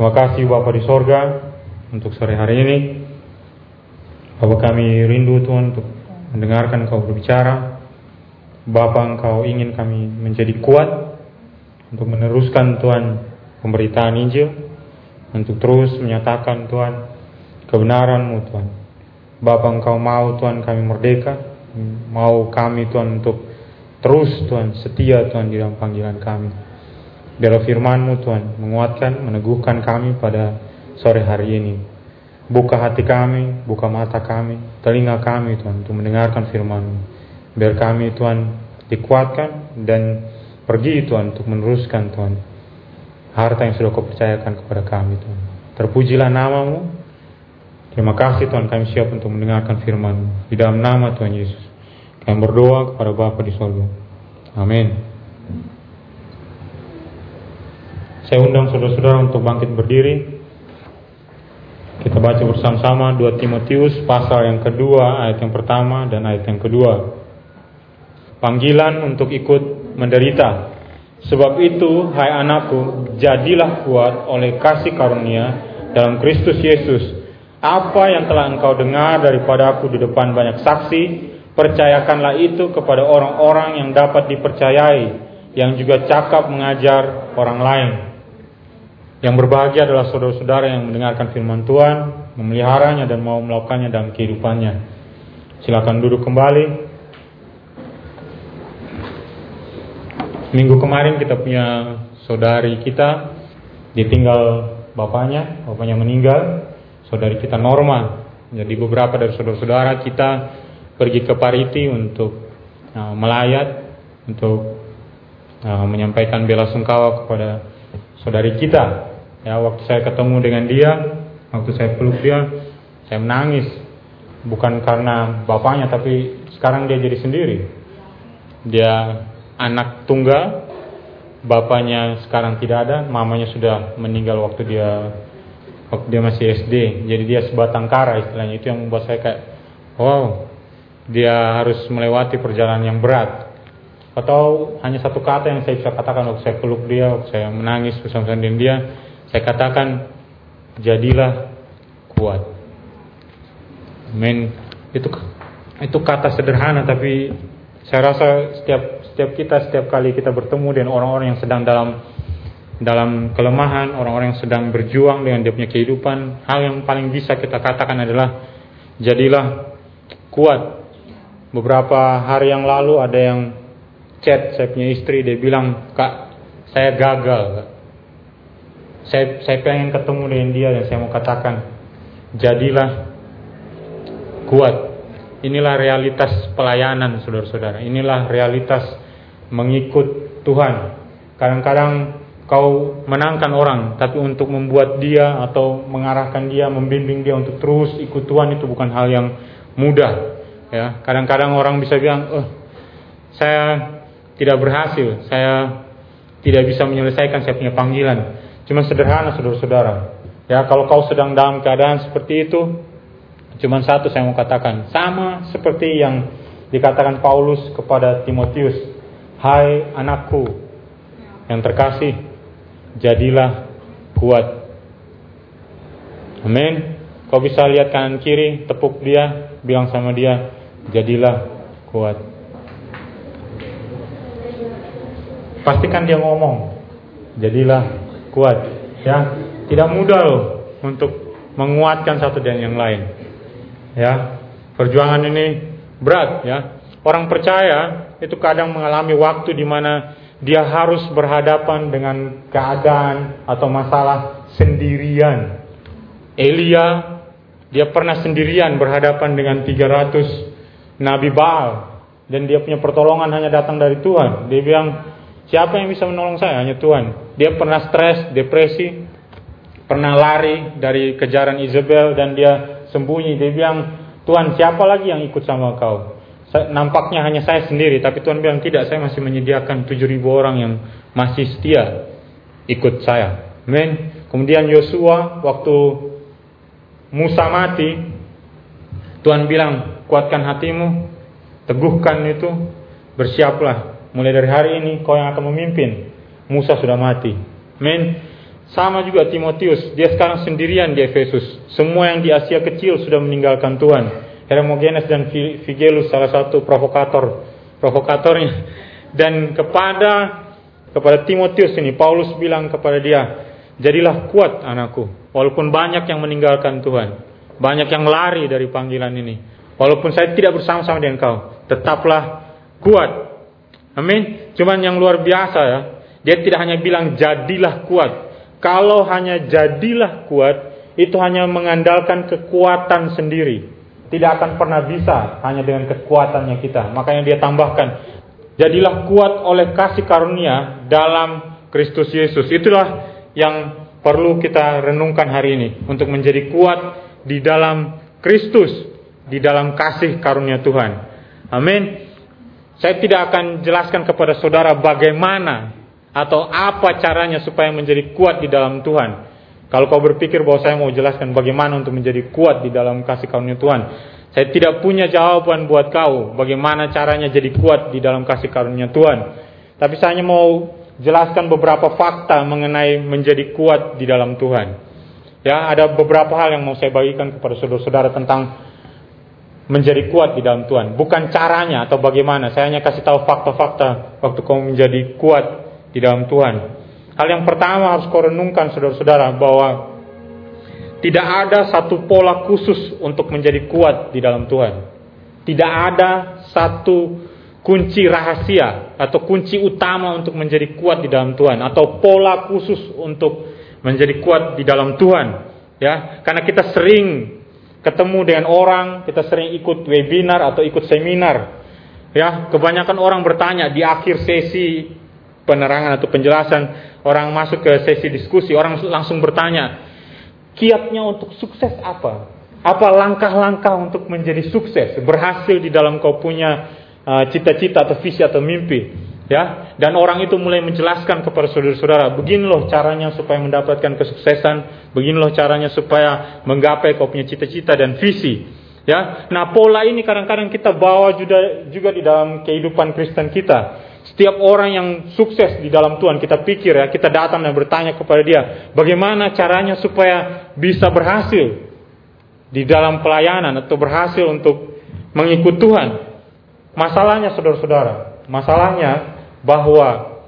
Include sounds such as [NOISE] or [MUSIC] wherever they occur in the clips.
Terima kasih Bapak di sorga untuk sore hari ini. Bapak kami rindu Tuhan untuk mendengarkan Kau berbicara. Bapak Engkau ingin kami menjadi kuat untuk meneruskan Tuhan pemberitaan Injil, untuk terus menyatakan Tuhan kebenaran-Mu Tuhan. Bapak Engkau mau Tuhan kami merdeka, mau kami Tuhan untuk terus Tuhan setia Tuhan di dalam panggilan kami. Biarlah firman-Mu Tuhan menguatkan, meneguhkan kami pada sore hari ini. Buka hati kami, buka mata kami, telinga kami Tuhan untuk mendengarkan firman-Mu. Biar kami Tuhan dikuatkan dan pergi Tuhan untuk meneruskan Tuhan harta yang sudah kau percayakan kepada kami Tuhan. Terpujilah namamu. Terima kasih Tuhan kami siap untuk mendengarkan firman Di dalam nama Tuhan Yesus. Kami berdoa kepada Bapa di sorga. Amin. Saya undang saudara-saudara untuk bangkit berdiri. Kita baca bersama-sama 2 Timotius pasal yang kedua, ayat yang pertama dan ayat yang kedua. Panggilan untuk ikut menderita. Sebab itu, hai anakku, jadilah kuat oleh kasih karunia dalam Kristus Yesus. Apa yang telah engkau dengar daripada aku di depan banyak saksi, percayakanlah itu kepada orang-orang yang dapat dipercayai, yang juga cakap mengajar orang lain. Yang berbahagia adalah saudara-saudara yang mendengarkan firman Tuhan, memeliharanya dan mau melakukannya dalam kehidupannya. Silakan duduk kembali. Minggu kemarin kita punya saudari kita ditinggal bapaknya, bapaknya meninggal, saudari kita Norma. Jadi beberapa dari saudara-saudara kita pergi ke Pariti untuk uh, melayat, untuk uh, menyampaikan bela sungkawa kepada saudari kita Ya, waktu saya ketemu dengan dia, waktu saya peluk dia, saya menangis. Bukan karena bapaknya, tapi sekarang dia jadi sendiri. Dia anak tunggal, bapaknya sekarang tidak ada, mamanya sudah meninggal waktu dia waktu dia masih SD. Jadi dia sebatang kara istilahnya itu yang membuat saya kayak wow, dia harus melewati perjalanan yang berat. Atau hanya satu kata yang saya bisa katakan waktu saya peluk dia, waktu saya menangis bersama-sama dengan dia, saya katakan jadilah kuat. Men itu itu kata sederhana tapi saya rasa setiap setiap kita setiap kali kita bertemu dengan orang-orang yang sedang dalam dalam kelemahan, orang-orang yang sedang berjuang dengan dia punya kehidupan, hal yang paling bisa kita katakan adalah jadilah kuat. Beberapa hari yang lalu ada yang chat saya punya istri dia bilang, "Kak, saya gagal." Saya saya pengen ketemu dengan dia dan saya mau katakan jadilah kuat. Inilah realitas pelayanan saudara-saudara. Inilah realitas mengikut Tuhan. Kadang-kadang kau menangkan orang tapi untuk membuat dia atau mengarahkan dia membimbing dia untuk terus ikut Tuhan itu bukan hal yang mudah ya. Kadang-kadang orang bisa bilang oh saya tidak berhasil. Saya tidak bisa menyelesaikan saya punya panggilan Cuma sederhana saudara-saudara. Ya, kalau kau sedang dalam keadaan seperti itu, cuma satu saya mau katakan, sama seperti yang dikatakan Paulus kepada Timotius, "Hai anakku yang terkasih, jadilah kuat." Amin. Kau bisa lihat kanan kiri, tepuk dia, bilang sama dia, "Jadilah kuat." Pastikan dia ngomong, "Jadilah kuat ya. Tidak mudah loh untuk menguatkan satu dan yang lain ya. Perjuangan ini berat ya. Orang percaya itu kadang mengalami waktu di mana dia harus berhadapan dengan keadaan atau masalah sendirian. Elia dia pernah sendirian berhadapan dengan 300 nabi Baal dan dia punya pertolongan hanya datang dari Tuhan. Dia bilang Siapa yang bisa menolong saya? Hanya Tuhan. Dia pernah stres, depresi, pernah lari dari kejaran Isabel dan dia sembunyi. Dia bilang, Tuhan siapa lagi yang ikut sama kau? Nampaknya hanya saya sendiri, tapi Tuhan bilang tidak, saya masih menyediakan 7.000 orang yang masih setia ikut saya. Amin. Kemudian Yosua waktu Musa mati, Tuhan bilang, kuatkan hatimu, teguhkan itu, bersiaplah mulai dari hari ini kau yang akan memimpin. Musa sudah mati. Men, Sama juga Timotius, dia sekarang sendirian di Efesus. Semua yang di Asia kecil sudah meninggalkan Tuhan. Hermogenes dan Figelus salah satu provokator provokatornya. Dan kepada kepada Timotius ini Paulus bilang kepada dia, "Jadilah kuat anakku, walaupun banyak yang meninggalkan Tuhan, banyak yang lari dari panggilan ini. Walaupun saya tidak bersama-sama dengan kau, tetaplah kuat." Amin. Cuman yang luar biasa ya, dia tidak hanya bilang jadilah kuat, kalau hanya jadilah kuat, itu hanya mengandalkan kekuatan sendiri. Tidak akan pernah bisa hanya dengan kekuatannya kita. Makanya dia tambahkan, jadilah kuat oleh kasih karunia dalam Kristus Yesus. Itulah yang perlu kita renungkan hari ini. Untuk menjadi kuat di dalam Kristus, di dalam kasih karunia Tuhan. Amin. Saya tidak akan jelaskan kepada saudara bagaimana atau apa caranya supaya menjadi kuat di dalam Tuhan. Kalau kau berpikir bahwa saya mau jelaskan bagaimana untuk menjadi kuat di dalam kasih karunia Tuhan, saya tidak punya jawaban buat kau bagaimana caranya jadi kuat di dalam kasih karunia Tuhan. Tapi saya hanya mau jelaskan beberapa fakta mengenai menjadi kuat di dalam Tuhan. Ya, ada beberapa hal yang mau saya bagikan kepada saudara-saudara tentang menjadi kuat di dalam Tuhan. Bukan caranya atau bagaimana. Saya hanya kasih tahu fakta-fakta waktu kau menjadi kuat di dalam Tuhan. Hal yang pertama harus kau renungkan saudara-saudara bahwa tidak ada satu pola khusus untuk menjadi kuat di dalam Tuhan. Tidak ada satu kunci rahasia atau kunci utama untuk menjadi kuat di dalam Tuhan atau pola khusus untuk menjadi kuat di dalam Tuhan. Ya, karena kita sering ketemu dengan orang, kita sering ikut webinar atau ikut seminar. Ya, kebanyakan orang bertanya di akhir sesi penerangan atau penjelasan, orang masuk ke sesi diskusi, orang langsung bertanya, kiatnya untuk sukses apa? Apa langkah-langkah untuk menjadi sukses, berhasil di dalam kau punya uh, cita-cita uh, atau visi atau mimpi? Ya, dan orang itu mulai menjelaskan kepada saudara-saudara, begini loh caranya supaya mendapatkan kesuksesan, begini loh caranya supaya menggapai kau punya cita-cita dan visi. Ya, nah pola ini kadang-kadang kita bawa juga juga di dalam kehidupan Kristen kita. Setiap orang yang sukses di dalam Tuhan, kita pikir ya, kita datang dan bertanya kepada dia, bagaimana caranya supaya bisa berhasil di dalam pelayanan atau berhasil untuk mengikut Tuhan. Masalahnya saudara-saudara, masalahnya bahwa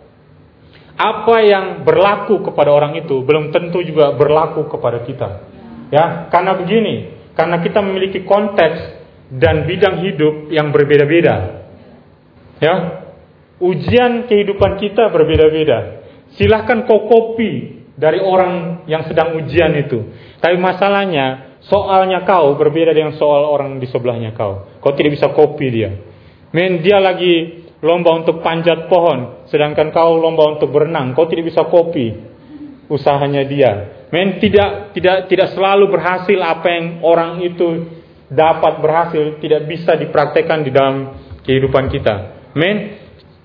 apa yang berlaku kepada orang itu belum tentu juga berlaku kepada kita. Ya, karena begini, karena kita memiliki konteks dan bidang hidup yang berbeda-beda. Ya, ujian kehidupan kita berbeda-beda. Silahkan kau kopi dari orang yang sedang ujian itu. Tapi masalahnya, soalnya kau berbeda dengan soal orang di sebelahnya kau. Kau tidak bisa kopi dia. Men, dia lagi lomba untuk panjat pohon, sedangkan kau lomba untuk berenang. Kau tidak bisa kopi usahanya dia. Men, tidak tidak tidak selalu berhasil apa yang orang itu dapat berhasil tidak bisa dipraktekkan di dalam kehidupan kita. Men,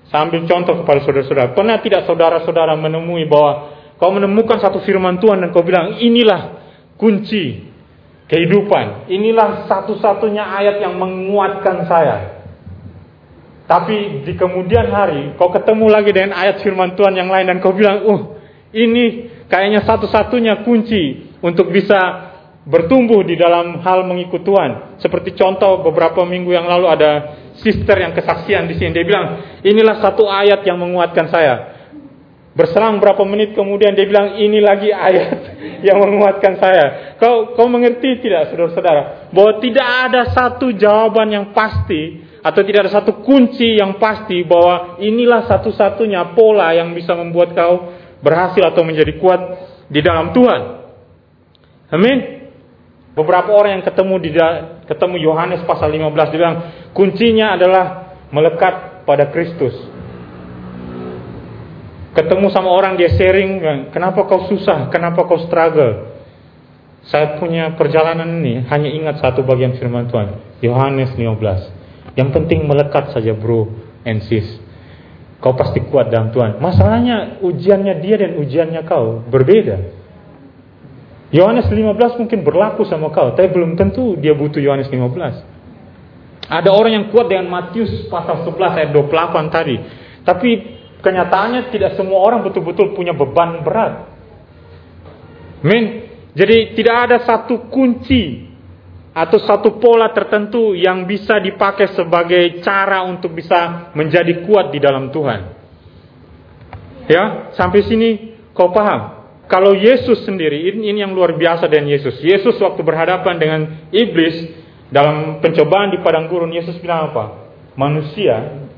Sambil contoh kepada saudara-saudara. Pernah tidak saudara-saudara menemui bahwa kau menemukan satu firman Tuhan dan kau bilang inilah kunci kehidupan. Inilah satu-satunya ayat yang menguatkan saya. Tapi di kemudian hari kau ketemu lagi dengan ayat firman Tuhan yang lain dan kau bilang, "Uh, ini kayaknya satu-satunya kunci untuk bisa bertumbuh di dalam hal mengikut Tuhan." Seperti contoh beberapa minggu yang lalu ada sister yang kesaksian di sini. Dia bilang, inilah satu ayat yang menguatkan saya. Berselang berapa menit kemudian dia bilang, ini lagi ayat [LAUGHS] yang menguatkan saya. Kau, kau mengerti tidak saudara-saudara? Bahwa tidak ada satu jawaban yang pasti atau tidak ada satu kunci yang pasti bahwa inilah satu-satunya pola yang bisa membuat kau berhasil atau menjadi kuat di dalam Tuhan. Amin. Beberapa orang yang ketemu di ketemu Yohanes pasal 15 dia bilang kuncinya adalah melekat pada Kristus. Ketemu sama orang dia sharing, kenapa kau susah, kenapa kau struggle? Saya punya perjalanan ini hanya ingat satu bagian firman Tuhan, Yohanes 15. Yang penting melekat saja bro and sis. Kau pasti kuat dalam Tuhan. Masalahnya ujiannya dia dan ujiannya kau berbeda. Yohanes 15 mungkin berlaku sama kau, tapi belum tentu dia butuh Yohanes 15. Ada orang yang kuat dengan Matius pasal 11 ayat 28 tadi. Tapi kenyataannya tidak semua orang betul-betul punya beban berat. Amin. Jadi tidak ada satu kunci atau satu pola tertentu yang bisa dipakai sebagai cara untuk bisa menjadi kuat di dalam Tuhan. Ya, sampai sini kau paham? Kalau Yesus sendiri, ini, ini yang luar biasa dengan Yesus. Yesus waktu berhadapan dengan iblis dalam pencobaan di padang gurun, Yesus bilang apa? Manusia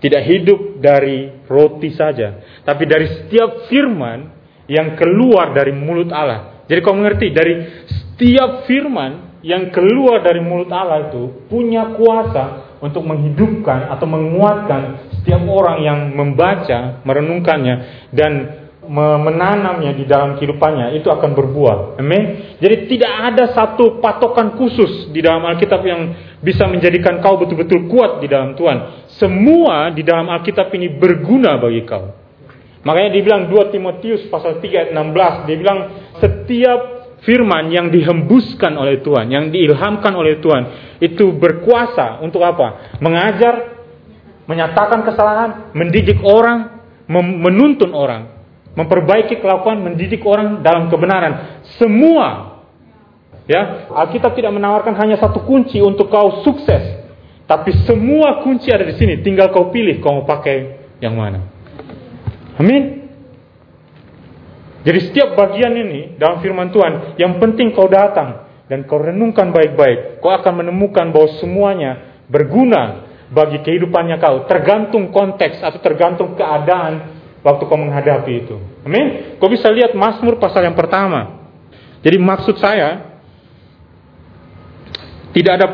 tidak hidup dari roti saja, tapi dari setiap firman yang keluar dari mulut Allah. Jadi kau mengerti, dari setiap firman yang keluar dari mulut Allah itu punya kuasa untuk menghidupkan atau menguatkan setiap orang yang membaca, merenungkannya dan menanamnya di dalam kehidupannya itu akan berbuah. Amin. Jadi tidak ada satu patokan khusus di dalam Alkitab yang bisa menjadikan kau betul-betul kuat di dalam Tuhan. Semua di dalam Alkitab ini berguna bagi kau. Makanya dibilang 2 Timotius pasal 3 ayat 16, dia bilang setiap firman yang dihembuskan oleh Tuhan, yang diilhamkan oleh Tuhan, itu berkuasa untuk apa? Mengajar, menyatakan kesalahan, mendidik orang, menuntun orang memperbaiki kelakuan, mendidik orang dalam kebenaran. Semua, ya, Alkitab tidak menawarkan hanya satu kunci untuk kau sukses, tapi semua kunci ada di sini. Tinggal kau pilih kau mau pakai yang mana. Amin. Jadi setiap bagian ini dalam firman Tuhan, yang penting kau datang dan kau renungkan baik-baik, kau akan menemukan bahwa semuanya berguna bagi kehidupannya kau, tergantung konteks atau tergantung keadaan waktu kau menghadapi itu. Amin. Kau bisa lihat Mazmur pasal yang pertama. Jadi maksud saya tidak ada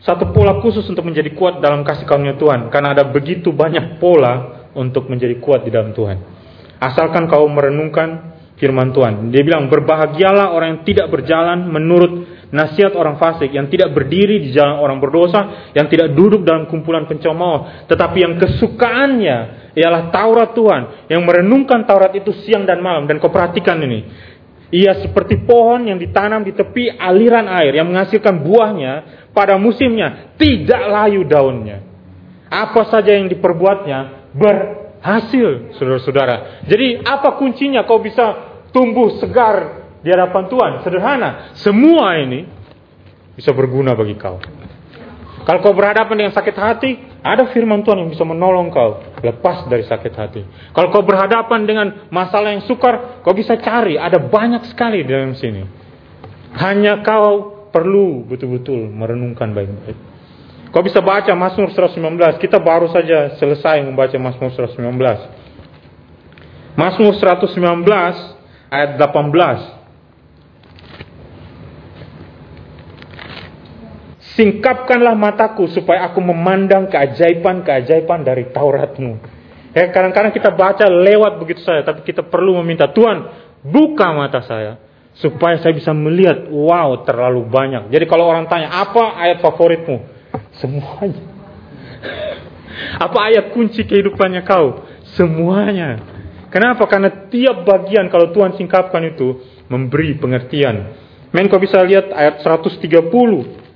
satu pola khusus untuk menjadi kuat dalam kasih karunia Tuhan karena ada begitu banyak pola untuk menjadi kuat di dalam Tuhan. Asalkan kau merenungkan firman Tuhan. Dia bilang berbahagialah orang yang tidak berjalan menurut nasihat orang fasik, yang tidak berdiri di jalan orang berdosa, yang tidak duduk dalam kumpulan pencemooh, tetapi yang kesukaannya ialah Taurat Tuhan, yang merenungkan Taurat itu siang dan malam. Dan kau perhatikan ini, ia seperti pohon yang ditanam di tepi aliran air yang menghasilkan buahnya pada musimnya, tidak layu daunnya. Apa saja yang diperbuatnya berhasil, saudara-saudara. Jadi apa kuncinya kau bisa tumbuh segar di hadapan Tuhan. Sederhana. Semua ini bisa berguna bagi kau. Kalau kau berhadapan dengan sakit hati, ada firman Tuhan yang bisa menolong kau lepas dari sakit hati. Kalau kau berhadapan dengan masalah yang sukar, kau bisa cari. Ada banyak sekali di dalam sini. Hanya kau perlu betul-betul merenungkan baik-baik. Kau bisa baca Mazmur 119. Kita baru saja selesai membaca Mazmur 119. Mazmur 119 ayat 18. Singkapkanlah mataku supaya aku memandang keajaiban-keajaiban dari Tauratmu. Ya, kadang-kadang kita baca lewat begitu saja, tapi kita perlu meminta Tuhan buka mata saya supaya saya bisa melihat. Wow, terlalu banyak. Jadi kalau orang tanya apa ayat favoritmu, semuanya. apa ayat kunci kehidupannya kau? Semuanya. Kenapa? Karena tiap bagian kalau Tuhan singkapkan itu memberi pengertian. Men kau bisa lihat ayat 130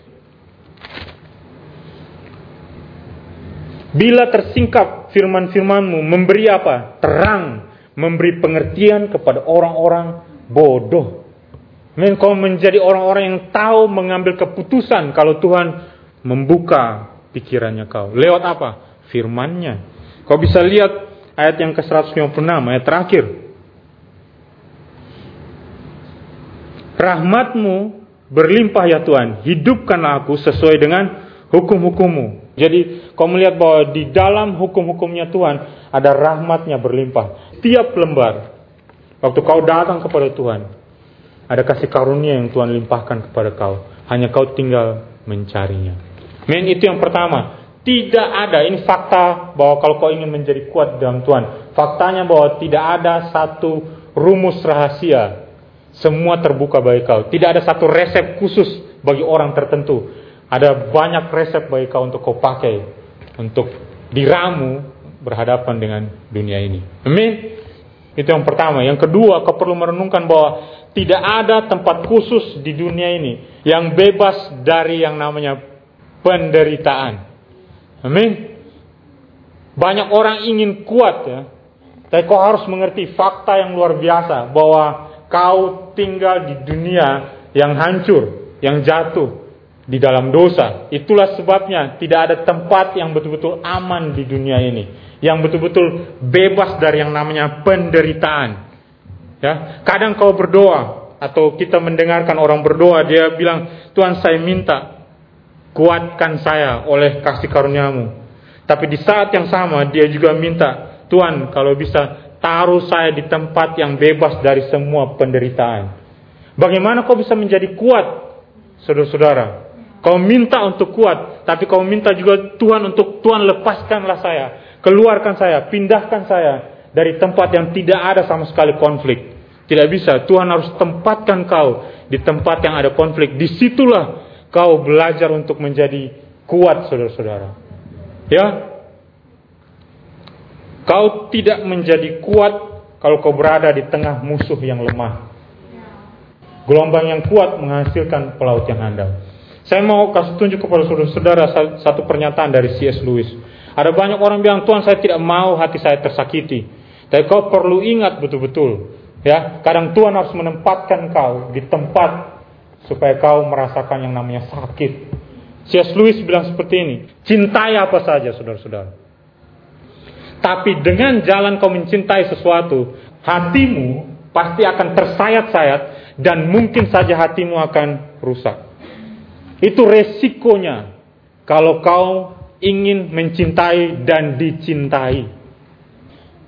Bila tersingkap firman-firmanmu memberi apa? Terang, memberi pengertian kepada orang-orang bodoh. Men, kau menjadi orang-orang yang tahu mengambil keputusan kalau Tuhan membuka pikirannya kau. Lewat apa? Firmannya. Kau bisa lihat ayat yang ke-156, ayat terakhir. Rahmatmu berlimpah ya Tuhan, hidupkanlah aku sesuai dengan hukum-hukummu. Jadi kau melihat bahwa di dalam hukum-hukumnya Tuhan ada rahmatnya berlimpah. Tiap lembar, waktu kau datang kepada Tuhan, ada kasih karunia yang Tuhan limpahkan kepada kau. Hanya kau tinggal mencarinya. Men itu yang pertama. Tidak ada, ini fakta bahwa kalau kau ingin menjadi kuat dalam Tuhan. Faktanya bahwa tidak ada satu rumus rahasia. Semua terbuka bagi kau. Tidak ada satu resep khusus bagi orang tertentu. Ada banyak resep bagi kau untuk kau pakai untuk diramu berhadapan dengan dunia ini. Amin. Itu yang pertama. Yang kedua, kau perlu merenungkan bahwa tidak ada tempat khusus di dunia ini yang bebas dari yang namanya penderitaan. Amin. Banyak orang ingin kuat ya. Tapi kau harus mengerti fakta yang luar biasa bahwa kau tinggal di dunia yang hancur, yang jatuh di dalam dosa. Itulah sebabnya tidak ada tempat yang betul-betul aman di dunia ini, yang betul-betul bebas dari yang namanya penderitaan. Ya, kadang kau berdoa atau kita mendengarkan orang berdoa, dia bilang, "Tuhan, saya minta kuatkan saya oleh kasih karuniamu." Tapi di saat yang sama dia juga minta, "Tuhan, kalau bisa taruh saya di tempat yang bebas dari semua penderitaan." Bagaimana kau bisa menjadi kuat, saudara-saudara? Kau minta untuk kuat, tapi kau minta juga Tuhan untuk Tuhan lepaskanlah saya, keluarkan saya, pindahkan saya dari tempat yang tidak ada sama sekali konflik. Tidak bisa, Tuhan harus tempatkan kau di tempat yang ada konflik. Di situlah kau belajar untuk menjadi kuat, saudara-saudara. Ya, kau tidak menjadi kuat kalau kau berada di tengah musuh yang lemah. Gelombang yang kuat menghasilkan pelaut yang handal. Saya mau kasih tunjuk kepada saudara-saudara satu pernyataan dari C.S. Lewis. Ada banyak orang bilang, Tuhan saya tidak mau hati saya tersakiti. Tapi kau perlu ingat betul-betul. Ya, kadang Tuhan harus menempatkan kau di tempat supaya kau merasakan yang namanya sakit. C.S. Lewis bilang seperti ini, cintai apa saja saudara-saudara. Tapi dengan jalan kau mencintai sesuatu, hatimu pasti akan tersayat-sayat dan mungkin saja hatimu akan rusak. Itu resikonya kalau kau ingin mencintai dan dicintai.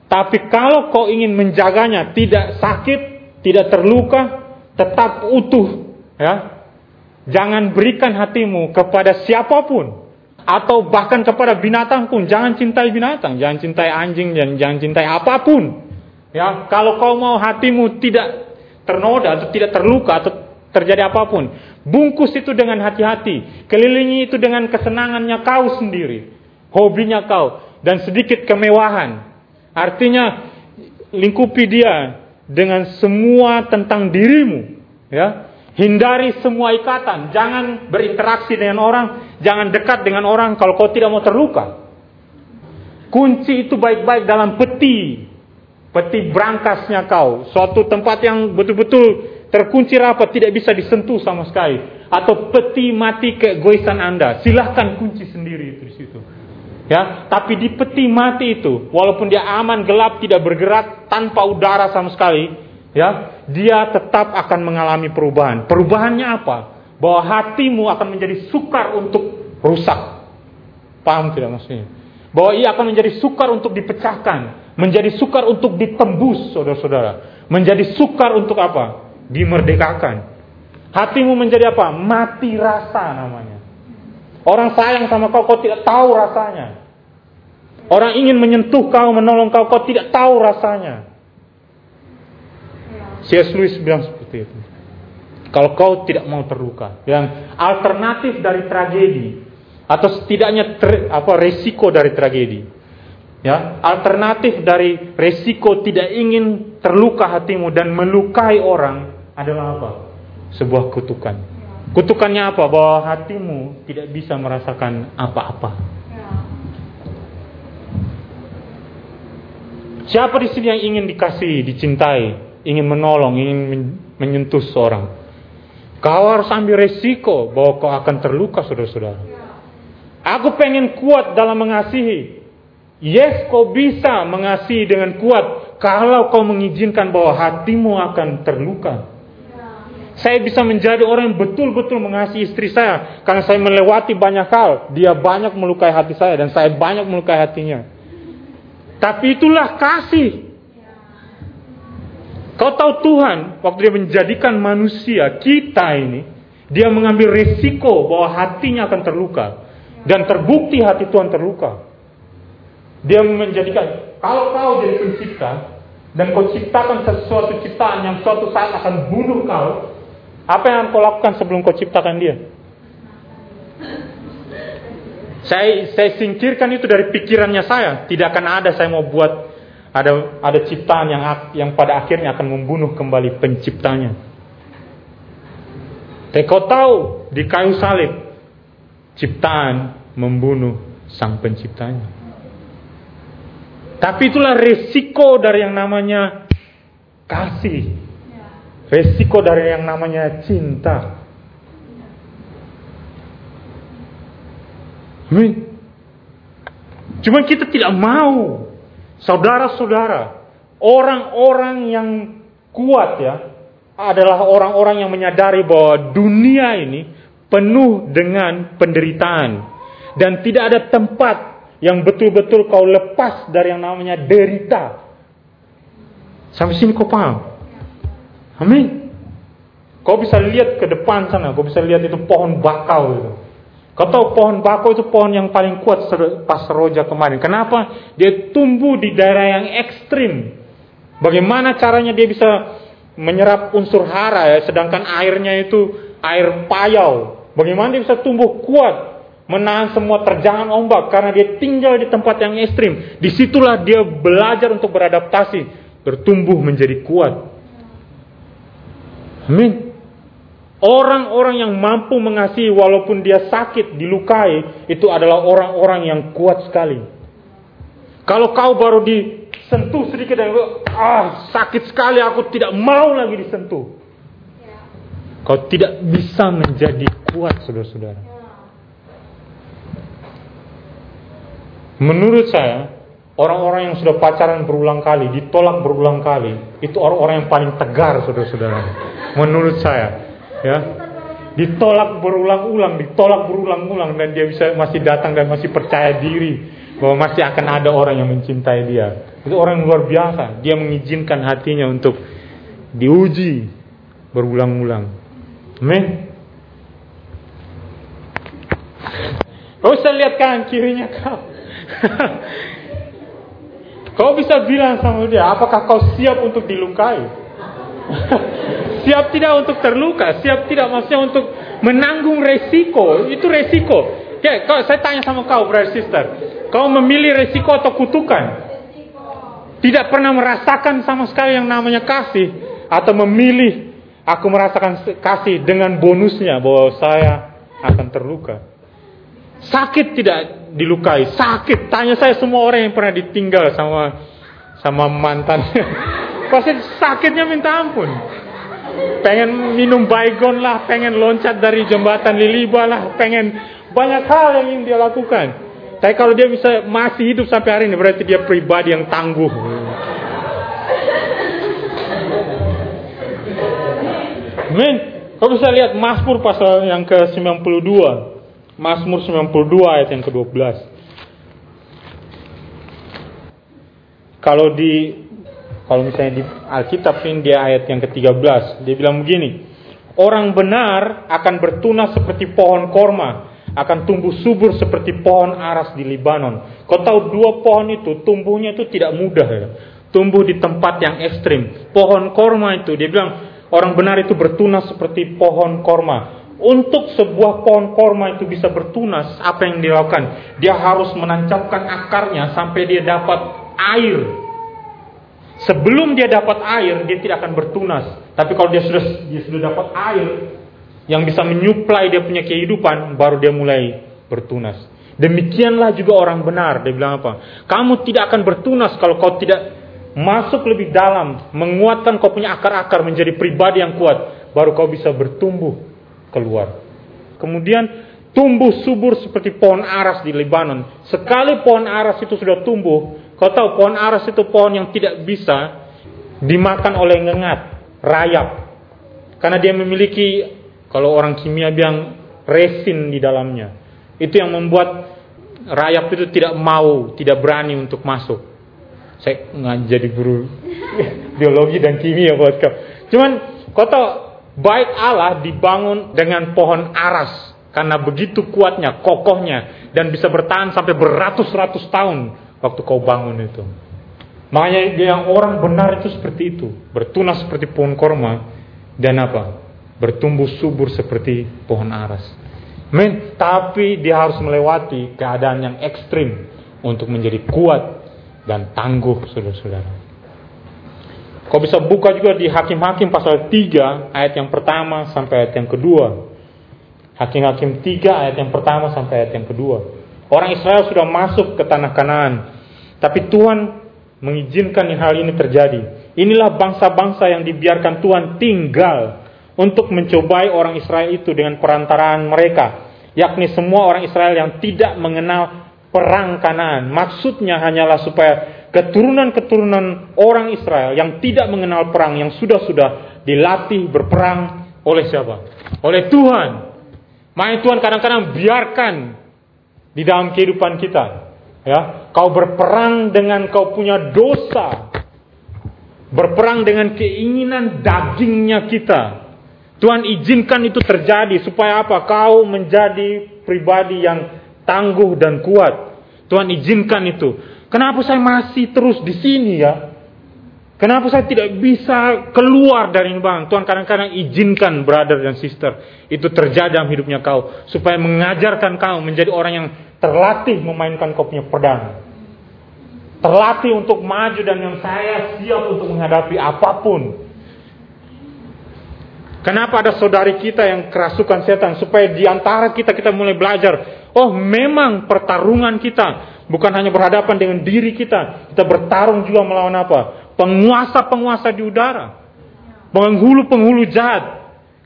Tapi kalau kau ingin menjaganya tidak sakit, tidak terluka, tetap utuh, ya. Jangan berikan hatimu kepada siapa pun atau bahkan kepada binatang pun. Jangan cintai binatang, jangan cintai anjing, dan jangan cintai apa pun. Ya, kalau kau mau hatimu tidak ternoda atau tidak terluka atau terjadi apa pun, Bungkus itu dengan hati-hati. Kelilingi itu dengan kesenangannya kau sendiri. Hobinya kau. Dan sedikit kemewahan. Artinya lingkupi dia dengan semua tentang dirimu. Ya, Hindari semua ikatan. Jangan berinteraksi dengan orang. Jangan dekat dengan orang kalau kau tidak mau terluka. Kunci itu baik-baik dalam peti. Peti berangkasnya kau. Suatu tempat yang betul-betul terkunci rapat, tidak bisa disentuh sama sekali. Atau peti mati keegoisan Anda, silahkan kunci sendiri itu di situ. Ya, tapi di peti mati itu, walaupun dia aman, gelap, tidak bergerak, tanpa udara sama sekali, ya, dia tetap akan mengalami perubahan. Perubahannya apa? Bahwa hatimu akan menjadi sukar untuk rusak. Paham tidak maksudnya? Bahwa ia akan menjadi sukar untuk dipecahkan, menjadi sukar untuk ditembus, saudara-saudara. Menjadi sukar untuk apa? dimerdekakan. Hatimu menjadi apa? Mati rasa namanya. Orang sayang sama kau, kau tidak tahu rasanya. Orang ingin menyentuh kau, menolong kau, kau tidak tahu rasanya. C.S. Lewis bilang seperti itu. Kalau kau tidak mau terluka, yang alternatif dari tragedi atau setidaknya ter, apa resiko dari tragedi. Ya, alternatif dari resiko tidak ingin terluka hatimu dan melukai orang adalah apa? Sebuah kutukan. Kutukannya apa? Bahwa hatimu tidak bisa merasakan apa-apa. Siapa di sini yang ingin dikasih, dicintai, ingin menolong, ingin menyentuh seorang? Kau harus ambil resiko bahwa kau akan terluka, saudara-saudara. Aku pengen kuat dalam mengasihi. Yes, kau bisa mengasihi dengan kuat kalau kau mengizinkan bahwa hatimu akan terluka. Saya bisa menjadi orang yang betul-betul mengasihi istri saya karena saya melewati banyak hal. Dia banyak melukai hati saya dan saya banyak melukai hatinya. Tapi itulah kasih. Kau tahu Tuhan waktu dia menjadikan manusia kita ini, dia mengambil risiko bahwa hatinya akan terluka dan terbukti hati Tuhan terluka. Dia menjadikan kalau kau jadi pencipta dan kau ciptakan sesuatu ciptaan yang suatu saat akan bunuh kau, apa yang kau lakukan sebelum kau ciptakan dia? Saya, saya singkirkan itu dari pikirannya saya. Tidak akan ada saya mau buat ada ada ciptaan yang yang pada akhirnya akan membunuh kembali penciptanya. Tapi kau tahu di kayu salib ciptaan membunuh sang penciptanya. Tapi itulah resiko dari yang namanya kasih. Resiko dari yang namanya cinta. Amin. Cuma kita tidak mau. Saudara-saudara, orang-orang yang kuat ya adalah orang-orang yang menyadari bahwa dunia ini penuh dengan penderitaan dan tidak ada tempat yang betul-betul kau lepas dari yang namanya derita. Sampai sini kau paham? Amin. Kau bisa lihat ke depan sana, kau bisa lihat itu pohon bakau itu. Kau tahu pohon bako itu pohon yang paling kuat pas roja kemarin. Kenapa? Dia tumbuh di daerah yang ekstrim. Bagaimana caranya dia bisa menyerap unsur hara ya, sedangkan airnya itu air payau. Bagaimana dia bisa tumbuh kuat, menahan semua terjangan ombak karena dia tinggal di tempat yang ekstrim. Di situlah dia belajar untuk beradaptasi, bertumbuh menjadi kuat. Amin. Orang-orang yang mampu mengasihi walaupun dia sakit, dilukai, itu adalah orang-orang yang kuat sekali. Kalau kau baru disentuh sedikit dan ah sakit sekali aku tidak mau lagi disentuh. Kau tidak bisa menjadi kuat saudara-saudara. Menurut saya, orang-orang yang sudah pacaran berulang kali, ditolak berulang kali, itu orang-orang yang paling tegar saudara-saudara. Menurut saya, ya ditolak berulang-ulang, ditolak berulang-ulang dan dia bisa masih datang dan masih percaya diri bahwa masih akan ada orang yang mencintai dia. Itu orang yang luar biasa. Dia mengizinkan hatinya untuk diuji berulang-ulang. Amin. Kau bisa lihat kanan kirinya kau. [LAUGHS] kau bisa bilang sama dia, apakah kau siap untuk dilukai? [LAUGHS] siap tidak untuk terluka, siap tidak maksudnya untuk menanggung resiko. Itu resiko. Ya, kau, saya tanya sama kau, brother sister. Kau memilih resiko atau kutukan? Tidak pernah merasakan sama sekali yang namanya kasih. Atau memilih, aku merasakan kasih dengan bonusnya bahwa saya akan terluka. Sakit tidak dilukai, sakit. Tanya saya semua orang yang pernah ditinggal sama sama mantan. [LAUGHS] Pasti sakitnya minta ampun pengen minum baygon lah, pengen loncat dari jembatan Liliba lah, pengen banyak hal yang ingin dia lakukan. Tapi kalau dia bisa masih hidup sampai hari ini berarti dia pribadi yang tangguh. Men, Kau bisa lihat Mazmur pasal yang ke-92. Mazmur 92 ayat yang ke-12. Kalau di kalau misalnya di Alkitab ini dia ayat yang ke-13, dia bilang begini, orang benar akan bertunas seperti pohon korma, akan tumbuh subur seperti pohon aras di Libanon. Kau tahu dua pohon itu tumbuhnya itu tidak mudah ya. Tumbuh di tempat yang ekstrim. Pohon korma itu dia bilang orang benar itu bertunas seperti pohon korma. Untuk sebuah pohon korma itu bisa bertunas, apa yang dilakukan? Dia harus menancapkan akarnya sampai dia dapat air Sebelum dia dapat air, dia tidak akan bertunas. Tapi kalau dia sudah dia sudah dapat air yang bisa menyuplai dia punya kehidupan, baru dia mulai bertunas. Demikianlah juga orang benar. Dia bilang apa? Kamu tidak akan bertunas kalau kau tidak masuk lebih dalam, menguatkan kau punya akar-akar menjadi pribadi yang kuat, baru kau bisa bertumbuh keluar. Kemudian tumbuh subur seperti pohon aras di Lebanon. Sekali pohon aras itu sudah tumbuh, Kau tahu pohon aras itu pohon yang tidak bisa dimakan oleh ngengat, rayap. Karena dia memiliki, kalau orang kimia bilang, resin di dalamnya. Itu yang membuat rayap itu tidak mau, tidak berani untuk masuk. Saya nggak jadi guru [LAUGHS] biologi dan kimia buat kau. Cuman kau tahu, baik Allah dibangun dengan pohon aras. Karena begitu kuatnya, kokohnya, dan bisa bertahan sampai beratus-ratus tahun waktu kau bangun itu. Makanya yang orang benar itu seperti itu, bertunas seperti pohon korma dan apa? Bertumbuh subur seperti pohon aras. Men, tapi dia harus melewati keadaan yang ekstrim untuk menjadi kuat dan tangguh, saudara-saudara. Kau bisa buka juga di Hakim-Hakim pasal 3 ayat yang pertama sampai ayat yang kedua. Hakim-Hakim 3 ayat yang pertama sampai ayat yang kedua. Orang Israel sudah masuk ke tanah Kanaan, tapi Tuhan mengizinkan hal ini terjadi. inilah bangsa-bangsa yang dibiarkan Tuhan tinggal untuk mencobai orang Israel itu dengan perantaraan mereka, yakni semua orang Israel yang tidak mengenal perang Kanaan. Maksudnya hanyalah supaya keturunan-keturunan orang Israel yang tidak mengenal perang, yang sudah-sudah dilatih berperang oleh siapa? Oleh Tuhan. Makanya Tuhan kadang-kadang biarkan di dalam kehidupan kita. Ya, kau berperang dengan kau punya dosa. Berperang dengan keinginan dagingnya kita. Tuhan izinkan itu terjadi supaya apa? Kau menjadi pribadi yang tangguh dan kuat. Tuhan izinkan itu. Kenapa saya masih terus di sini ya? Kenapa saya tidak bisa keluar dari bang? Tuhan kadang-kadang izinkan brother dan sister itu terjadi dalam hidupnya kau supaya mengajarkan kau menjadi orang yang terlatih memainkan kau punya pedang. Terlatih untuk maju dan yang saya siap untuk menghadapi apa pun. Kenapa ada saudari kita yang kerasukan setan supaya di antara kita kita mulai belajar, oh memang pertarungan kita bukan hanya berhadapan dengan diri kita, kita bertarung juga melawan apa? Penguasa-penguasa di udara. Penghulu-penghulu jahat.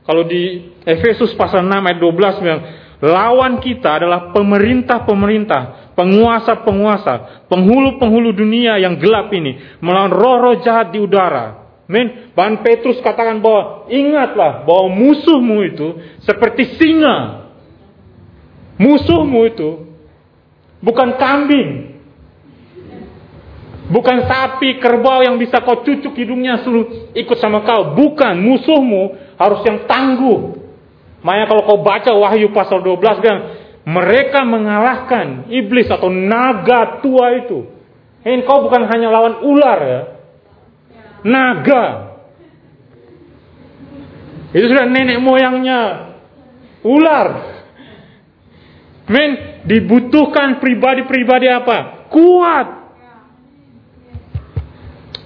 Kalau di Efesus pasal 6 ayat 12 bilang, lawan kita adalah pemerintah-pemerintah, penguasa-penguasa, penghulu-penghulu dunia yang gelap ini melawan roh-roh jahat di udara. Men, Bahan Petrus katakan bahwa ingatlah bahwa musuhmu itu seperti singa. Musuhmu itu bukan kambing. Bukan sapi, kerbau yang bisa kau cucuk hidungnya suruh ikut sama kau. Bukan, musuhmu harus yang tangguh. Makanya kalau kau baca Wahyu pasal 12 kan, mereka mengalahkan iblis atau naga tua itu. Ini kau bukan hanya lawan ular ya, naga. Itu sudah nenek moyangnya ular. Men, dibutuhkan pribadi-pribadi apa? Kuat.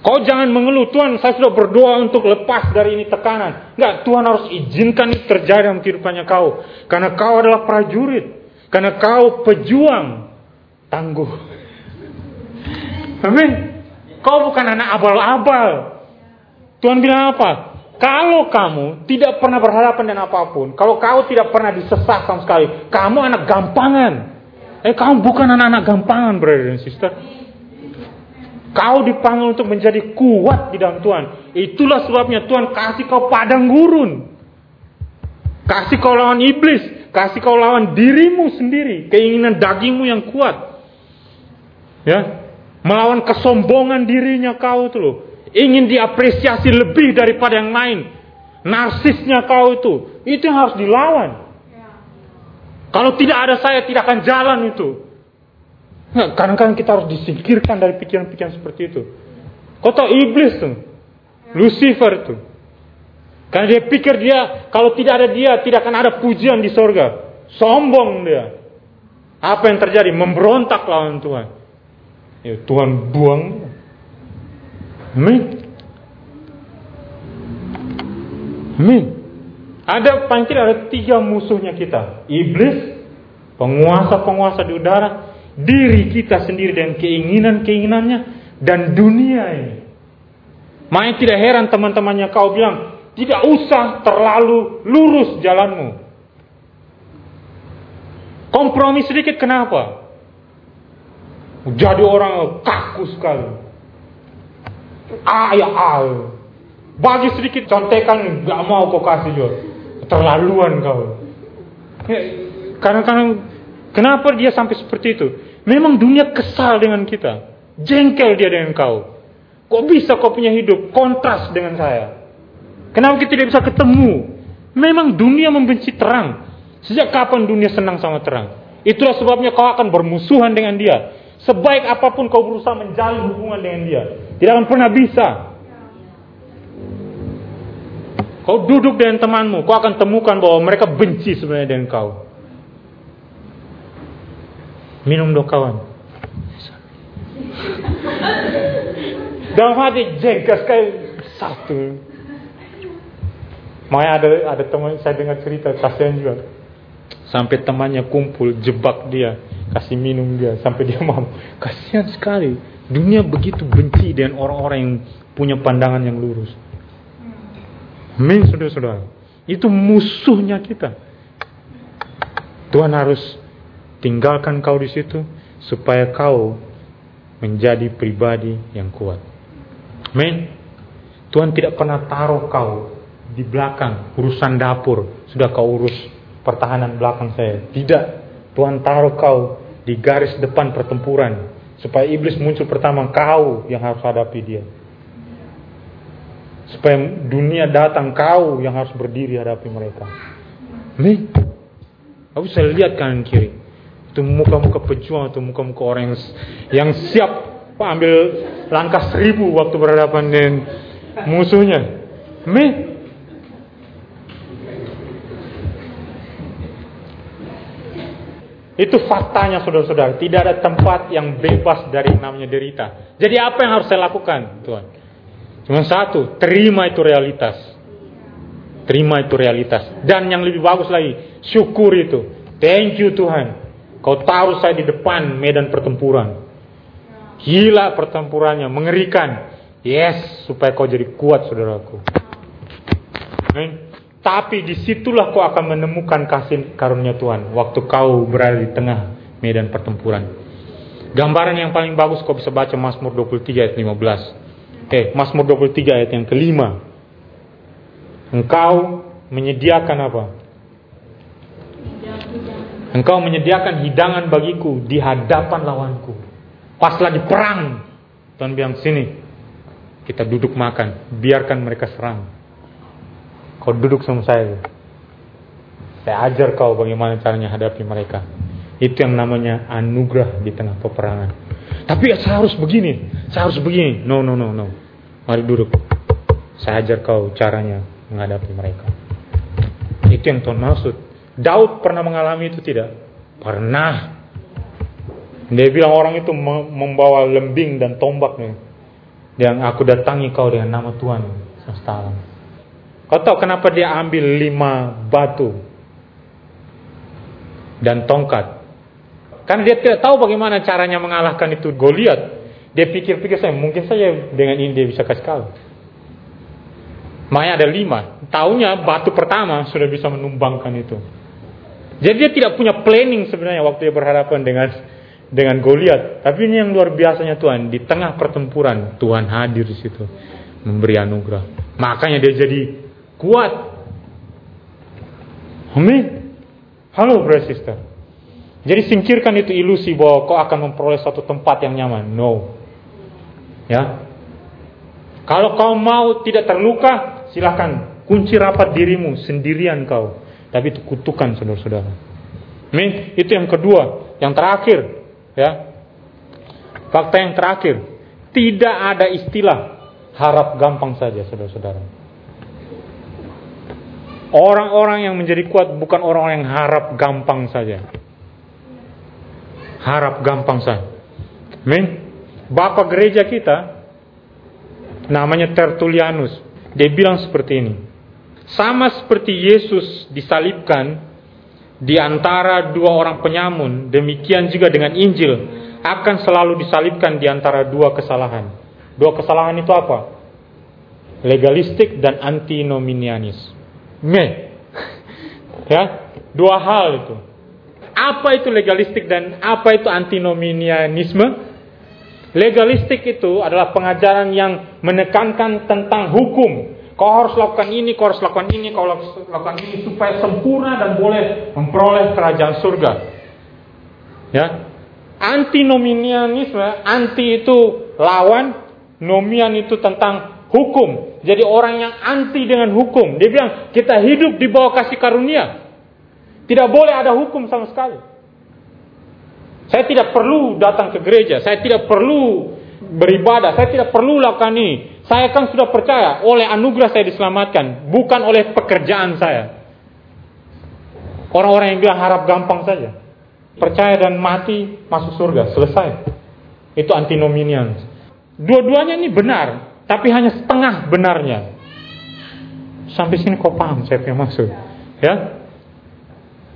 Kau jangan mengeluh, Tuhan saya sudah berdoa untuk lepas dari ini tekanan. Enggak, Tuhan harus izinkan itu terjadi dalam kehidupannya kau. Karena kau adalah prajurit. Karena kau pejuang. Tangguh. Amin. Kau bukan anak abal-abal. Tuhan bilang apa? Kalau kamu tidak pernah berhadapan dengan apa pun, kalau kau tidak pernah disesak sama sekali, kamu anak gampangan. Eh, kamu bukan anak-anak gampangan, brother dan sister. Kau dipanggil untuk menjadi kuat di dalam Tuhan. Itulah sebabnya Tuhan kasih kau padang gurun. Kasih kau lawan iblis. Kasih kau lawan dirimu sendiri. Keinginan dagingmu yang kuat. Ya, Melawan kesombongan dirinya kau itu loh ingin diapresiasi lebih daripada yang lain. Narsisnya kau itu, itu yang harus dilawan. Kalau tidak ada saya, tidak akan jalan itu. Nah, kadang-kadang kita harus disingkirkan dari pikiran-pikiran seperti itu. Tahu iblis tuh, Lucifer tuh. Karena dia pikir dia, kalau tidak ada dia, tidak akan ada pujian di sorga. Sombong dia. Apa yang terjadi? Memberontak lawan Tuhan. Ya, Tuhan buang Amin. Amin. Ada pancil ada tiga musuhnya kita. Iblis, penguasa-penguasa di udara, diri kita sendiri dan keinginan-keinginannya dan dunia ini. Makanya tidak heran teman-temannya kau bilang, tidak usah terlalu lurus jalanmu. Kompromi sedikit kenapa? Jadi orang kaku sekali. A ya A. Bagi sedikit contekan nggak mau kau kasih juga. Terlaluan kau. Kadang-kadang kenapa dia sampai seperti itu? Memang dunia kesal dengan kita. Jengkel dia dengan kau. Kok bisa kau punya hidup kontras dengan saya? Kenapa kita tidak bisa ketemu? Memang dunia membenci terang. Sejak kapan dunia senang sama terang? Itulah sebabnya kau akan bermusuhan dengan dia. Sebaik apa pun kau berusaha menjalin hubungan dengan dia. Tidak akan pernah bisa. Kau duduk dengan temanmu, kau akan temukan bahwa mereka benci sebenarnya dengan kau. Minum dong kawan. Dalam hati jengkas kayak satu. Makanya ada ada teman saya dengar cerita kasihan juga. Sampai temannya kumpul jebak dia, kasih minum dia sampai dia mau. Kasihan sekali Dunia begitu benci dengan orang-orang yang punya pandangan yang lurus. Amin, saudara-saudara. Itu musuhnya kita. Tuhan harus tinggalkan kau di situ supaya kau menjadi pribadi yang kuat. Amin. Tuhan tidak pernah taruh kau di belakang urusan dapur. Sudah kau urus pertahanan belakang saya. Tidak. Tuhan taruh kau di garis depan pertempuran supaya iblis muncul pertama kau yang harus hadapi dia. Supaya dunia datang kau yang harus berdiri hadapi mereka. Nih, aku bisa lihat kanan kiri. Itu muka-muka pejuang, itu muka-muka orang yang, yang siap ambil langkah seribu waktu berhadapan dengan musuhnya. Nih, Itu faktanya saudara-saudara. Tidak ada tempat yang bebas dari namanya derita. Jadi apa yang harus saya lakukan Tuhan? Cuma satu, terima itu realitas. Terima itu realitas. Dan yang lebih bagus lagi, syukur itu. Thank you Tuhan. Kau taruh saya di depan medan pertempuran. Gila pertempurannya, mengerikan. Yes, supaya kau jadi kuat saudaraku. Amin. Tapi di situlah kau akan menemukan kasih karunia Tuhan. Waktu kau berada di tengah medan pertempuran. Gambaran yang paling bagus kau bisa baca Mazmur 23 ayat 15. Eh, Mazmur 23 ayat yang kelima. Engkau menyediakan apa? Engkau menyediakan hidangan bagiku di hadapan lawanku. Pas lagi perang. Tuhan bilang sini. Kita duduk makan. Biarkan mereka serang. Kau duduk sama saya. Saya ajar kau bagaimana caranya hadapi mereka. Itu yang namanya anugerah di tengah peperangan. Tapi saya harus begini, saya harus begini. No, no, no, no. Mari duduk. Saya ajar kau caranya menghadapi mereka. Itu yang Tuhan maksud. Daud pernah mengalami itu tidak? Pernah. Dia bilang orang itu membawa lembing dan tombak nih. Yang aku datangi kau dengan nama Tuhan semesta alam. Kau tahu kenapa dia ambil lima batu dan tongkat? Karena dia tidak tahu bagaimana caranya mengalahkan itu Goliat. Dia pikir-pikir saya mungkin saja dengan ini dia bisa kasih kalah. Maya ada lima. Taunya batu pertama sudah bisa menumbangkan itu. Jadi dia tidak punya planning sebenarnya waktu dia berhadapan dengan dengan Goliat. Tapi ini yang luar biasanya Tuhan di tengah pertempuran Tuhan hadir di situ memberi anugerah. Makanya dia jadi kuat. Amin. Halo brother sister. Jadi singkirkan itu ilusi bahwa kau akan memperoleh satu tempat yang nyaman. No. Ya. Kalau kau mau tidak terluka, silakan kunci rapat dirimu sendirian kau. Tapi itu kutukan saudara-saudara. Amin. Itu yang kedua, yang terakhir, ya. Fakta yang terakhir, tidak ada istilah harap gampang saja saudara-saudara. Orang-orang yang menjadi kuat bukan orang yang harap gampang saja. Harap gampang saja. Amin. Bapak gereja kita namanya Tertulianus. Dia bilang seperti ini. Sama seperti Yesus disalibkan di antara dua orang penyamun, demikian juga dengan Injil akan selalu disalibkan di antara dua kesalahan. Dua kesalahan itu apa? Legalistik dan antinominianis. Me. [LAUGHS] Ya, dua hal itu. Apa itu legalistik dan apa itu antinominianisme? Legalistik itu adalah pengajaran yang menekankan tentang hukum. Kau harus lakukan ini, kau harus lakukan ini, kau harus lakukan ini supaya sempurna dan boleh memperoleh kerajaan surga. Ya. Antinominianisme, anti itu lawan, nomian itu tentang hukum. Jadi orang yang anti dengan hukum. Dia bilang, kita hidup di bawah kasih karunia. Tidak boleh ada hukum sama sekali. Saya tidak perlu datang ke gereja. Saya tidak perlu beribadah. Saya tidak perlu lakukan ini. Saya kan sudah percaya oleh anugerah saya diselamatkan. Bukan oleh pekerjaan saya. Orang-orang yang bilang harap gampang saja. Percaya dan mati masuk surga. Selesai. Itu antinominian. Dua-duanya ini benar. Tapi hanya setengah benarnya. Sampai sini kau paham saya punya maksud. Ya.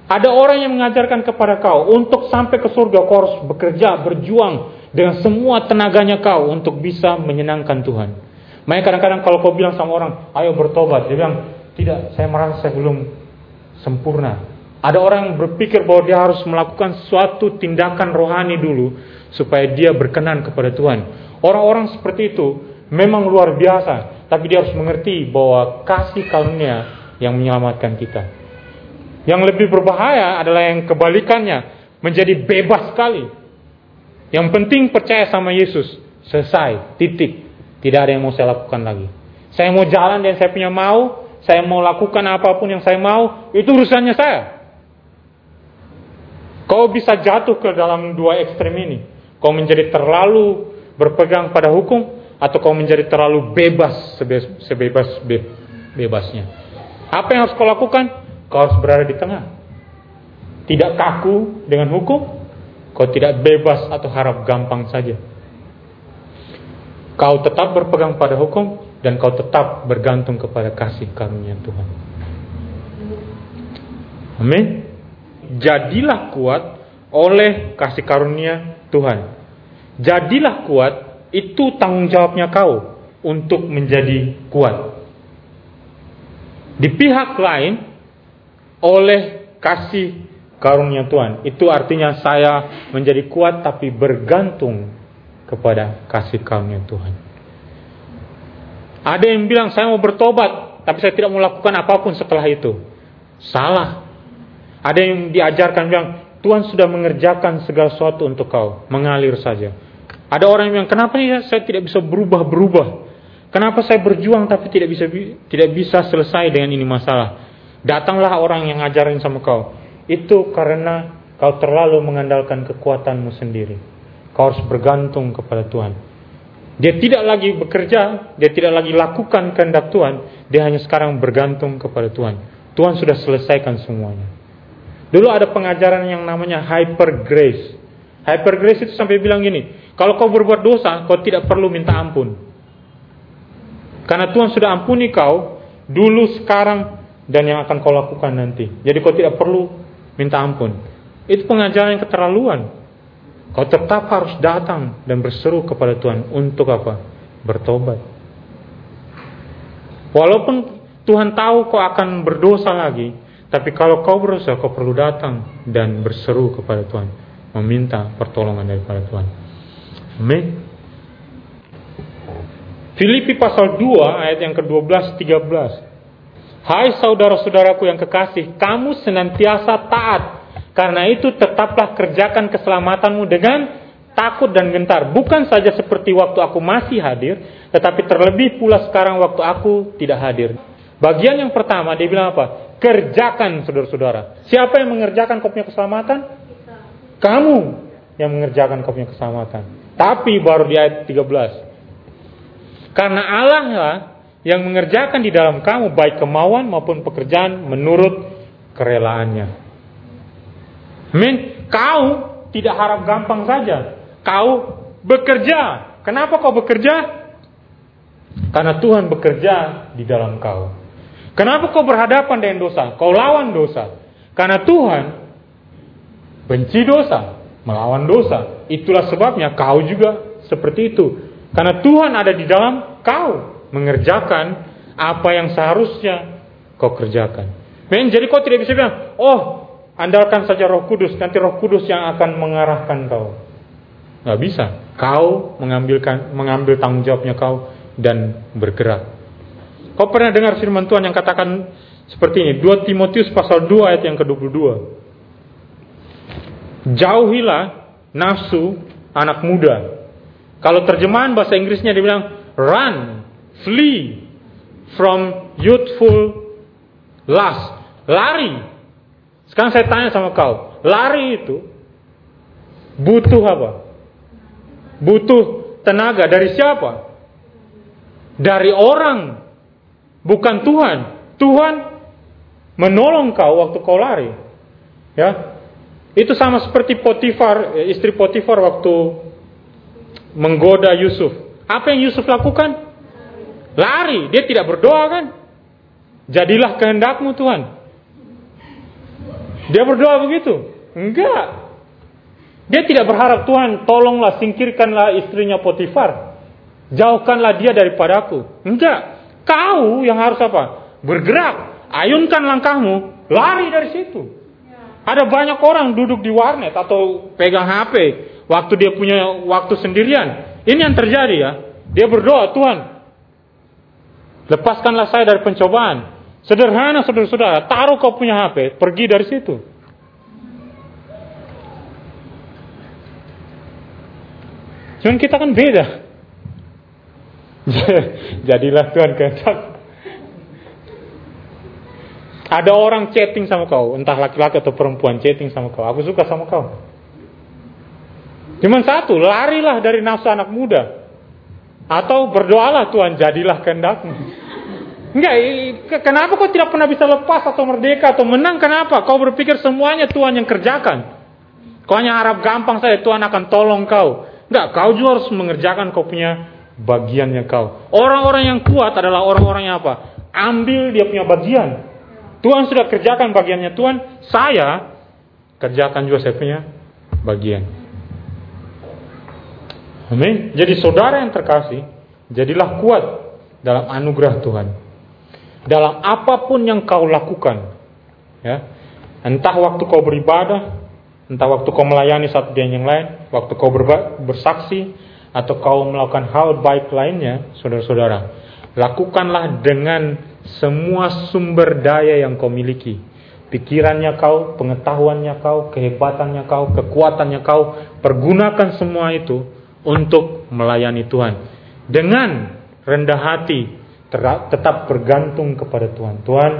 Ada orang yang mengajarkan kepada kau untuk sampai ke surga kau harus bekerja, berjuang dengan semua tenaganya kau untuk bisa menyenangkan Tuhan. Makanya kadang-kadang kalau kau bilang sama orang, ayo bertobat, dia bilang, tidak, saya merasa saya belum sempurna. Ada orang yang berpikir bahwa dia harus melakukan suatu tindakan rohani dulu supaya dia berkenan kepada Tuhan. Orang-orang seperti itu memang luar biasa, tapi dia harus mengerti bahwa kasih karunia yang menyelamatkan kita. Yang lebih berbahaya adalah yang kebalikannya, menjadi bebas sekali. Yang penting percaya sama Yesus, selesai, titik. Tidak ada yang mau saya lakukan lagi. Saya mau jalan dan saya punya mau, saya mau lakukan apa pun yang saya mau, itu urusannya saya. Kau bisa jatuh ke dalam dua ekstrem ini. Kau menjadi terlalu berpegang pada hukum atau kau menjadi terlalu bebas sebebas bebasnya. Apa yang harus kau lakukan? Kau harus berada di tengah. Tidak kaku dengan hukum, kau tidak bebas atau harap gampang saja. Kau tetap berpegang pada hukum dan kau tetap bergantung kepada kasih karunia Tuhan. Amin jadilah kuat oleh kasih karunia Tuhan. Jadilah kuat, itu tanggung jawabnya kau untuk menjadi kuat. Di pihak lain, oleh kasih karunia Tuhan, itu artinya saya menjadi kuat tapi bergantung kepada kasih karunia Tuhan. Ada yang bilang saya mau bertobat, tapi saya tidak mau lakukan apa pun setelah itu. Salah. Ada yang diajarkan bilang, Tuhan sudah mengerjakan segala sesuatu untuk kau, mengalir saja. Ada orang yang bilang, kenapa ya saya tidak bisa berubah-berubah? Kenapa saya berjuang tapi tidak bisa tidak bisa selesai dengan ini masalah? Datanglah orang yang ngajarin sama kau. Itu karena kau terlalu mengandalkan kekuatanmu sendiri. Kau harus bergantung kepada Tuhan. Dia tidak lagi bekerja, dia tidak lagi lakukan kehendak Tuhan, dia hanya sekarang bergantung kepada Tuhan. Tuhan sudah selesaikan semuanya. Dulu ada pengajaran yang namanya hyper grace. Hyper grace itu sampai bilang gini, kalau kau berbuat dosa, kau tidak perlu minta ampun. Karena Tuhan sudah ampuni kau dulu, sekarang, dan yang akan kau lakukan nanti. Jadi kau tidak perlu minta ampun. Itu pengajaran yang keterlaluan. Kau tetap harus datang dan berseru kepada Tuhan untuk apa? Bertobat. Walaupun Tuhan tahu kau akan berdosa lagi, tapi kalau kau berusaha, kau perlu datang dan berseru kepada Tuhan, meminta pertolongan daripada Tuhan. Amin. Filipi pasal 2 ayat yang ke-12 13. Hai saudara-saudaraku yang kekasih, kamu senantiasa taat. Karena itu tetaplah kerjakan keselamatanmu dengan takut dan gentar. Bukan saja seperti waktu aku masih hadir, tetapi terlebih pula sekarang waktu aku tidak hadir. Bagian yang pertama dia bilang apa? Kerjakan saudara-saudara. Siapa yang mengerjakan kau punya keselamatan? Kamu yang mengerjakan kau punya keselamatan. Tapi baru di ayat 13. Karena Allah lah yang mengerjakan di dalam kamu baik kemauan maupun pekerjaan menurut kerelaannya. Amin. Kau tidak harap gampang saja. Kau bekerja. Kenapa kau bekerja? Karena Tuhan bekerja di dalam kau. Kenapa kau berhadapan dengan dosa? Kau lawan dosa. Karena Tuhan benci dosa, melawan dosa. Itulah sebabnya kau juga seperti itu. Karena Tuhan ada di dalam kau mengerjakan apa yang seharusnya kau kerjakan. Men, jadi kau tidak bisa bilang, oh andalkan saja Roh Kudus, nanti Roh Kudus yang akan mengarahkan kau. Gak bisa. Kau mengambilkan mengambil tanggung jawabnya kau dan bergerak. Kau pernah dengar firman Tuhan yang katakan seperti ini, 2 Timotius pasal 2 ayat yang ke-22. Jauhilah nafsu anak muda. Kalau terjemahan bahasa Inggrisnya dibilang run, flee from youthful lust. Lari. Sekarang saya tanya sama kau, lari itu butuh apa? Butuh tenaga dari siapa? Dari orang bukan Tuhan. Tuhan menolong kau waktu kau lari. Ya. Itu sama seperti Potifar, eh, istri Potifar waktu menggoda Yusuf. Apa yang Yusuf lakukan? Lari, dia tidak berdoa kan? Jadilah kehendakmu Tuhan. Dia berdoa begitu? Enggak. Dia tidak berharap Tuhan tolonglah singkirkanlah istrinya Potifar. Jauhkanlah dia daripadaku. Enggak. Kau yang harus apa? Bergerak. Ayunkan langkahmu. Lari dari situ. Ada banyak orang duduk di warnet atau pegang HP. Waktu dia punya waktu sendirian. Ini yang terjadi ya. Dia berdoa, Tuhan. Lepaskanlah saya dari pencobaan. Sederhana saudara-saudara. Taruh kau punya HP. Pergi dari situ. Cuman kita kan beda. [LAUGHS] Jadilah Tuhan kehendak. Ada orang chatting sama kau, entah laki-laki atau perempuan chatting sama kau. Aku suka sama kau. Cuman satu, larilah dari nafsu anak muda. Atau berdoalah Tuhan, jadilah kehendakmu. Enggak, kenapa kau tidak pernah bisa lepas atau merdeka atau menang? Kenapa? Kau berpikir semuanya Tuhan yang kerjakan. Kau hanya harap gampang saja Tuhan akan tolong kau. Enggak, kau juga harus mengerjakan kau punya bagiannya kau. Orang-orang yang kuat adalah orang-orang yang apa? Ambil dia punya bagian. Tuhan sudah kerjakan bagiannya Tuhan, saya kerjakan juga saya punya bagian. Amin. Jadi saudara yang terkasih, jadilah kuat dalam anugerah Tuhan. Dalam apa pun yang kau lakukan, ya, entah waktu kau beribadah, Entah waktu kau melayani satu dengan yang lain, waktu kau bersaksi, atau kau melakukan hal baik lainnya, saudara-saudara. Lakukanlah dengan semua sumber daya yang kau miliki. Pikirannya kau, pengetahuannya kau, kehebatannya kau, kekuatannya kau. Pergunakan semua itu untuk melayani Tuhan. Dengan rendah hati, tetap bergantung kepada Tuhan. Tuhan,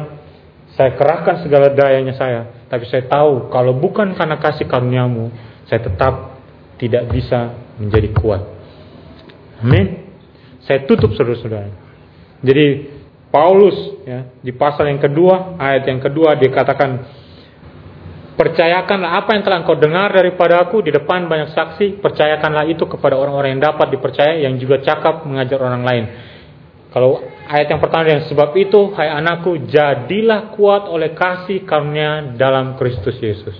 saya kerahkan segala dayanya saya tapi saya tahu kalau bukan karena kasih karuniamu, saya tetap tidak bisa menjadi kuat. Amin. Saya tutup saudara-saudara. Jadi Paulus ya, di pasal yang kedua, ayat yang kedua dia katakan Percayakanlah apa yang telah engkau dengar daripada aku di depan banyak saksi, percayakanlah itu kepada orang-orang yang dapat dipercaya yang juga cakap mengajar orang lain. Kalau ayat yang pertama yang sebab itu, hai anakku, jadilah kuat oleh kasih karunia dalam Kristus Yesus.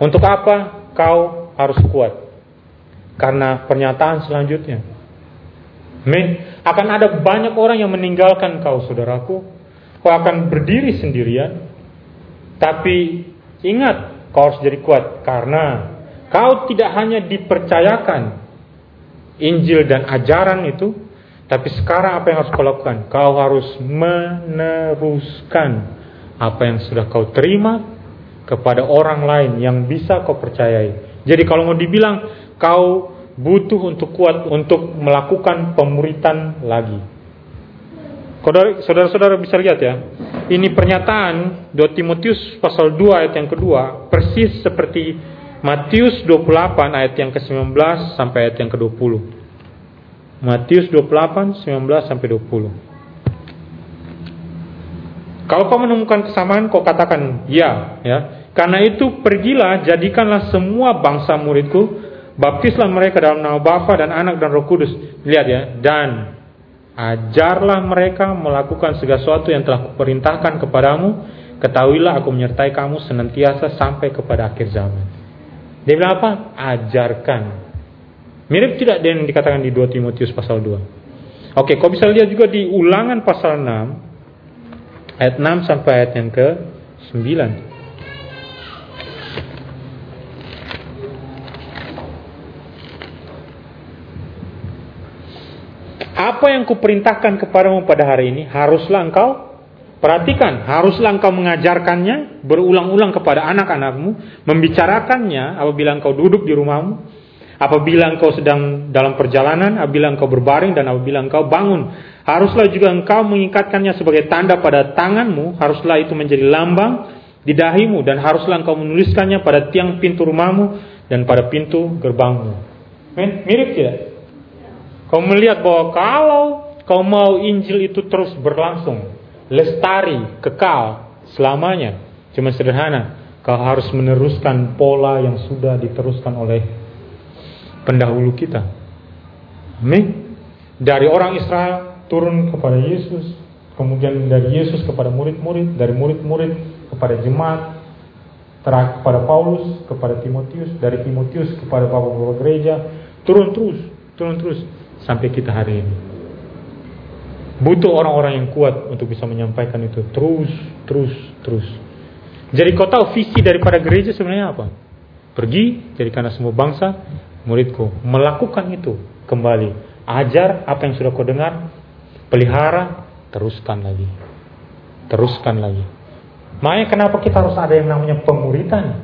Untuk apa kau harus kuat? Karena pernyataan selanjutnya. Amin. Akan ada banyak orang yang meninggalkan kau, saudaraku. Kau akan berdiri sendirian. Tapi ingat, kau harus jadi kuat. Karena kau tidak hanya dipercayakan Injil dan ajaran itu, tapi sekarang apa yang harus kau lakukan? Kau harus meneruskan apa yang sudah kau terima kepada orang lain yang bisa kau percayai. Jadi kalau mau dibilang kau butuh untuk kuat untuk melakukan pemuritan lagi. Saudara-saudara bisa lihat ya. Ini pernyataan 2 Timotius pasal 2 ayat yang kedua persis seperti Matius 28 ayat yang ke-19 sampai ayat yang ke-20. Matius 28, 19 sampai 20. Kalau kau menemukan kesamaan, kau katakan ya, ya. Karena itu pergilah, jadikanlah semua bangsa muridku, baptislah mereka dalam nama Bapa dan Anak dan Roh Kudus. Lihat ya, dan ajarlah mereka melakukan segala sesuatu yang telah kuperintahkan kepadamu. Ketahuilah aku menyertai kamu senantiasa sampai kepada akhir zaman. Dia bilang apa? Ajarkan. Mirip tidak dengan dikatakan di 2 Timotius pasal 2. Oke, kau bisa lihat juga di ulangan pasal 6 ayat 6 sampai ayat yang ke 9. Apa yang kuperintahkan kepadamu pada hari ini haruslah engkau perhatikan, haruslah engkau mengajarkannya berulang-ulang kepada anak-anakmu, membicarakannya apabila engkau duduk di rumahmu, Apabila engkau sedang dalam perjalanan, apabila engkau berbaring dan apabila engkau bangun, haruslah juga engkau mengikatkannya sebagai tanda pada tanganmu, haruslah itu menjadi lambang di dahimu dan haruslah engkau menuliskannya pada tiang pintu rumahmu dan pada pintu gerbangmu. Men, mirip tidak? Kau melihat bahwa kalau kau mau Injil itu terus berlangsung, lestari, kekal selamanya, cuma sederhana, kau harus meneruskan pola yang sudah diteruskan oleh pendahulu kita. Amin. Dari orang Israel turun kepada Yesus, kemudian dari Yesus kepada murid-murid, dari murid-murid kepada jemaat. terakhir kepada Paulus, kepada Timotius, dari Timotius kepada bapak-bapak gereja, turun terus, turun terus sampai kita hari ini. Butuh orang-orang yang kuat untuk bisa menyampaikan itu terus, terus, terus. Jadi kau tahu visi daripada gereja sebenarnya apa? Pergi jadikanlah semua bangsa muridku. Melakukan itu kembali. Ajar apa yang sudah kau dengar, pelihara, teruskan lagi. Teruskan lagi. Makanya kenapa kita harus ada yang namanya pemuritan?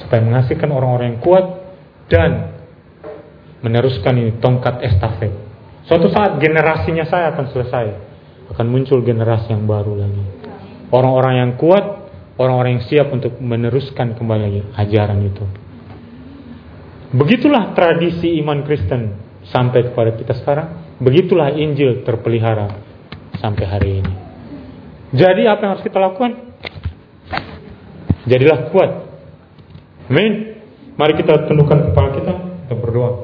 Supaya menghasilkan orang-orang yang kuat dan meneruskan ini tongkat estafet Suatu saat generasinya saya akan selesai. Akan muncul generasi yang baru lagi. Orang-orang yang kuat, orang-orang yang siap untuk meneruskan kembali lagi ajaran itu. Begitulah tradisi iman Kristen sampai kepada kita sekarang. Begitulah Injil terpelihara sampai hari ini. Jadi apa yang harus kita lakukan? Jadilah kuat. Amin. Mari kita tundukkan kepala kita, kita berdoa.